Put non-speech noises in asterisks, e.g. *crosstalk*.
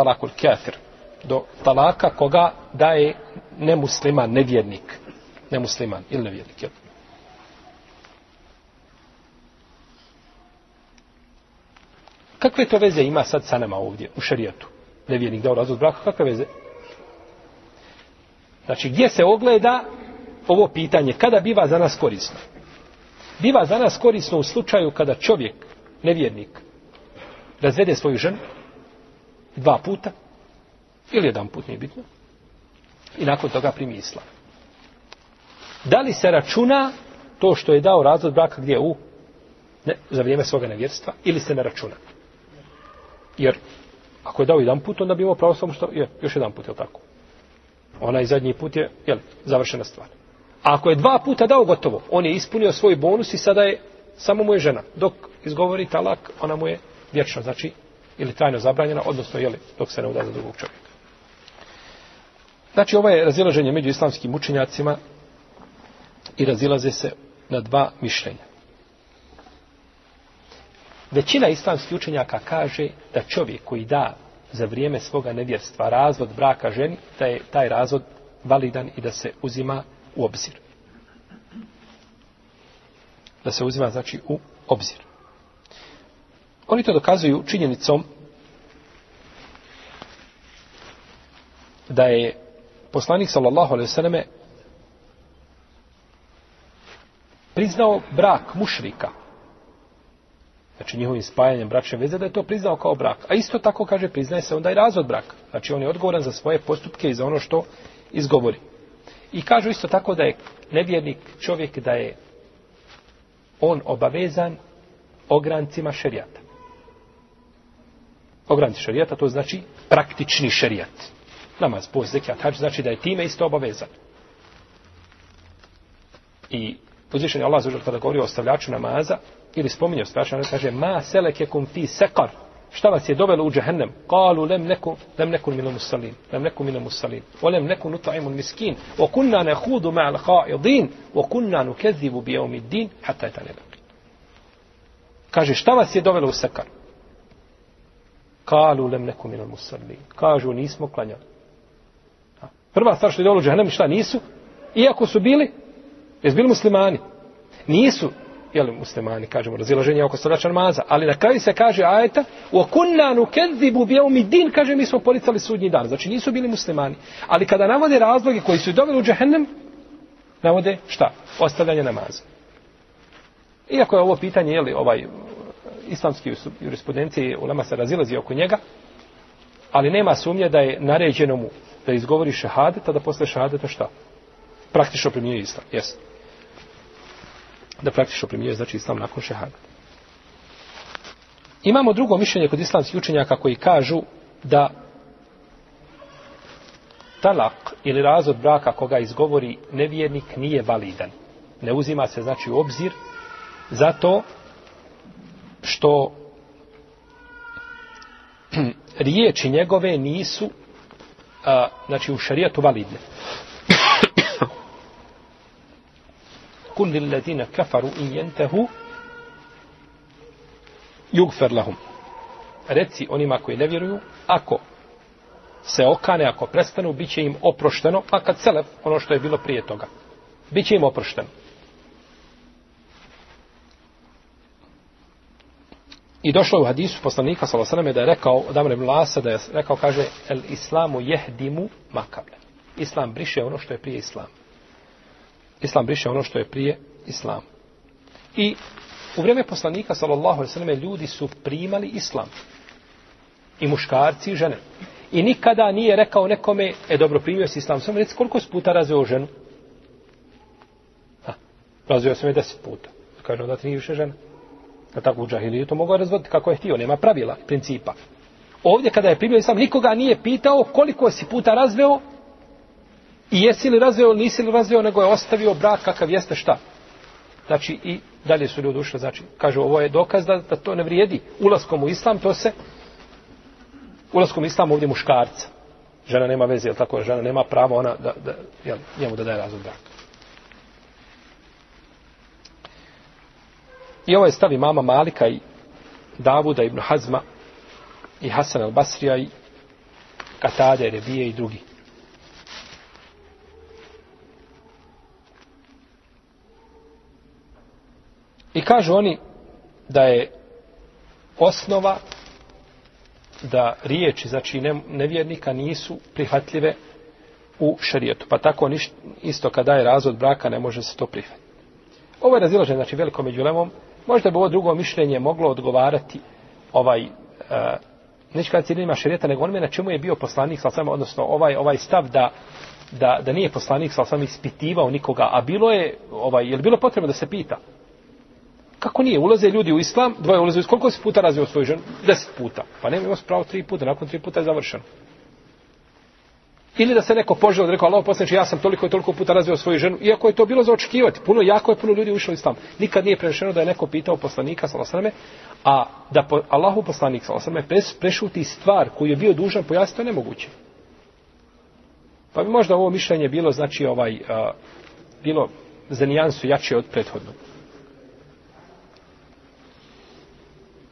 talakul kafir. Do talaka koga daje nemusliman, nevjernik. Nemusliman ili nevjernik. Jel? Kakve to veze ima sad sa nama ovdje u šarijetu? Nevjernik dao razvod braka, kakve veze? Znači, gdje se ogleda ovo pitanje? Kada biva za nas korisno? Biva za nas korisno u slučaju kada čovjek, nevjernik, razvede svoju ženu dva puta ili jedan put, nije bitno, i nakon toga primi islam. Da li se računa to što je dao razvod braka gdje u ne, za vrijeme svoga nevjerstva ili se ne računa? Jer ako je dao jedan put, onda bi imao pravo samo što je još jedan put, je tako? Onaj zadnji put je, jel, završena stvar. A ako je dva puta dao gotovo, on je ispunio svoj bonus i sada je, samo mu je žena. Dok izgovori talak, ona mu je vječno, znači, ili trajno zabranjena, odnosno, jeli, dok se ne uda za drugog čovjeka. Znači, ovo je razilaženje među islamskim učenjacima i razilaze se na dva mišljenja. Većina islamskih učenjaka kaže da čovjek koji da za vrijeme svoga nevjerstva razvod braka ženi, da je taj razvod validan i da se uzima u obzir. Da se uzima, znači, u obzir. Oni to dokazuju činjenicom da je poslanik sallallahu alejhi ve selleme priznao brak mušrika znači njihovim spajanjem bračne veze, da je to priznao kao brak. A isto tako, kaže, priznaje se onda i razvod braka. Znači, on je odgovoran za svoje postupke i za ono što izgovori. I kažu isto tako da je nevjernik čovjek da je on obavezan ograncima šerijata. Ogranci šerijata, to znači praktični šerijat. Namaz, post, zekijat, hač, znači da je time isto obavezan. I uzvišen je Allah zažel kada govori o ostavljaču namaza, ili spominje ostavljaču namaza, kaže, ma seleke kum fi sekar, šta vas je dovelo u džehennem? Kalu lem neku, lem neku minu musalin, lem neku minu musalin, o lem neku nutaimun miskin, o kunna ne hudu ma'al ha'idin, o kunna nukezivu bi jeumi din, hata je ta nebaki. Kaže, šta vas je dovelo u sekar? Kalu lem neku minu musalin. Kažu, nismo klanjali. Prva stvar što je dolo u šta nisu? Iako su bili Jesu bili muslimani? Nisu, jel muslimani, kažemo, razilaženje oko stodača namaza, ali na kraju se kaže ajeta, u okunnanu kedzibu bijevmi din, kaže, mi smo policali sudnji dan. Znači, nisu bili muslimani. Ali kada navode razloge koji su doveli u džahennem, navode šta? Ostavljanje namaza. Iako je ovo pitanje, jel, ovaj, islamski jurisprudencije, u nama se razilazi oko njega, ali nema sumnje da je naređeno mu da izgovori šehadeta, da posle šehadeta šta? Praktično primjenjuje islam, jeste da praktično primjenjuje znači islam nakon šehadeta. Imamo drugo mišljenje kod islamskih učenjaka koji kažu da talak ili razvod braka koga izgovori nevjernik nije validan. Ne uzima se znači u obzir zato što *clears throat* riječi njegove nisu a, znači u šarijatu validne. *coughs* Kulli ladina kafaru in jentehu jugfer lahum. Reci onima koji ne vjeruju, ako se okane, ako prestanu, bit će im oprošteno, pa kad selef, ono što je bilo prije toga, bit će im oprošteno. I došlo je u hadisu poslanika, sallallahu da je rekao, od Amre Mlasa, da je rekao, kaže, el islamu jehdimu makable. Islam briše ono što je prije islam. Islam briše ono što je prije Islam. I u vrijeme poslanika, sallallahu alaihi sallam, ljudi su primali Islam. I muškarci i žene. I nikada nije rekao nekome, e dobro, primio si Islam. Samo reci koliko si puta razveo ženu? Ha, razveo sam je deset puta. Kaže, onda ti nije više žena. Da tako u džahiliju to mogu razvoditi kako je htio. Nema pravila, principa. Ovdje kada je primio Islam, nikoga nije pitao koliko si puta razveo I jesi li razveo, nisi li razveo, nego je ostavio brak kakav jeste šta. Znači, i dalje su ljudi ušli, znači, kaže, ovo je dokaz da, da to ne vrijedi. Ulaskom u islam, to se, ulaskom u islam ovdje muškarca. Žena nema veze, jel tako, žena nema pravo ona da, da jel, njemu da daje razvod braka. I ovaj stavi mama Malika i Davuda ibn Hazma i Hasan al-Basrija i Katade, Rebije i drugi. I kažu oni da je osnova da riječi, znači nevjernika, nisu prihvatljive u šarijetu. Pa tako niš, isto kada je razvod braka ne može se to prihvatiti. Ovo je razilaženje, znači veliko među lemom. Možda bi ovo drugo mišljenje moglo odgovarati ovaj, e, uh, neće kada ciljima šarijeta, nego onome na čemu je bio poslanik, sam, odnosno ovaj, ovaj stav da, da, da nije poslanik sa sam ispitivao nikoga, a bilo je, ovaj, je li bilo potrebno da se pita? Kako nije? Ulaze ljudi u islam, dvoje ulaze u islam. Koliko si puta razvio svoju ženu? Deset puta. Pa nema ima pravo tri puta. Nakon tri puta je završeno. Ili da se neko poželio da rekao, Allah poslaniče, ja sam toliko i toliko puta razvio svoju ženu, iako je to bilo za očekivati. Puno, jako je puno ljudi ušlo iz tam. Nikad nije prenešeno da je neko pitao poslanika, salasrame, a da po, Allahu poslanik, salasrame, pres, prešuti stvar koju je bio dužan pojasniti, to je nemoguće. Pa bi možda ovo mišljenje bilo, znači, ovaj, a, bilo za nijansu jače od prethodnog.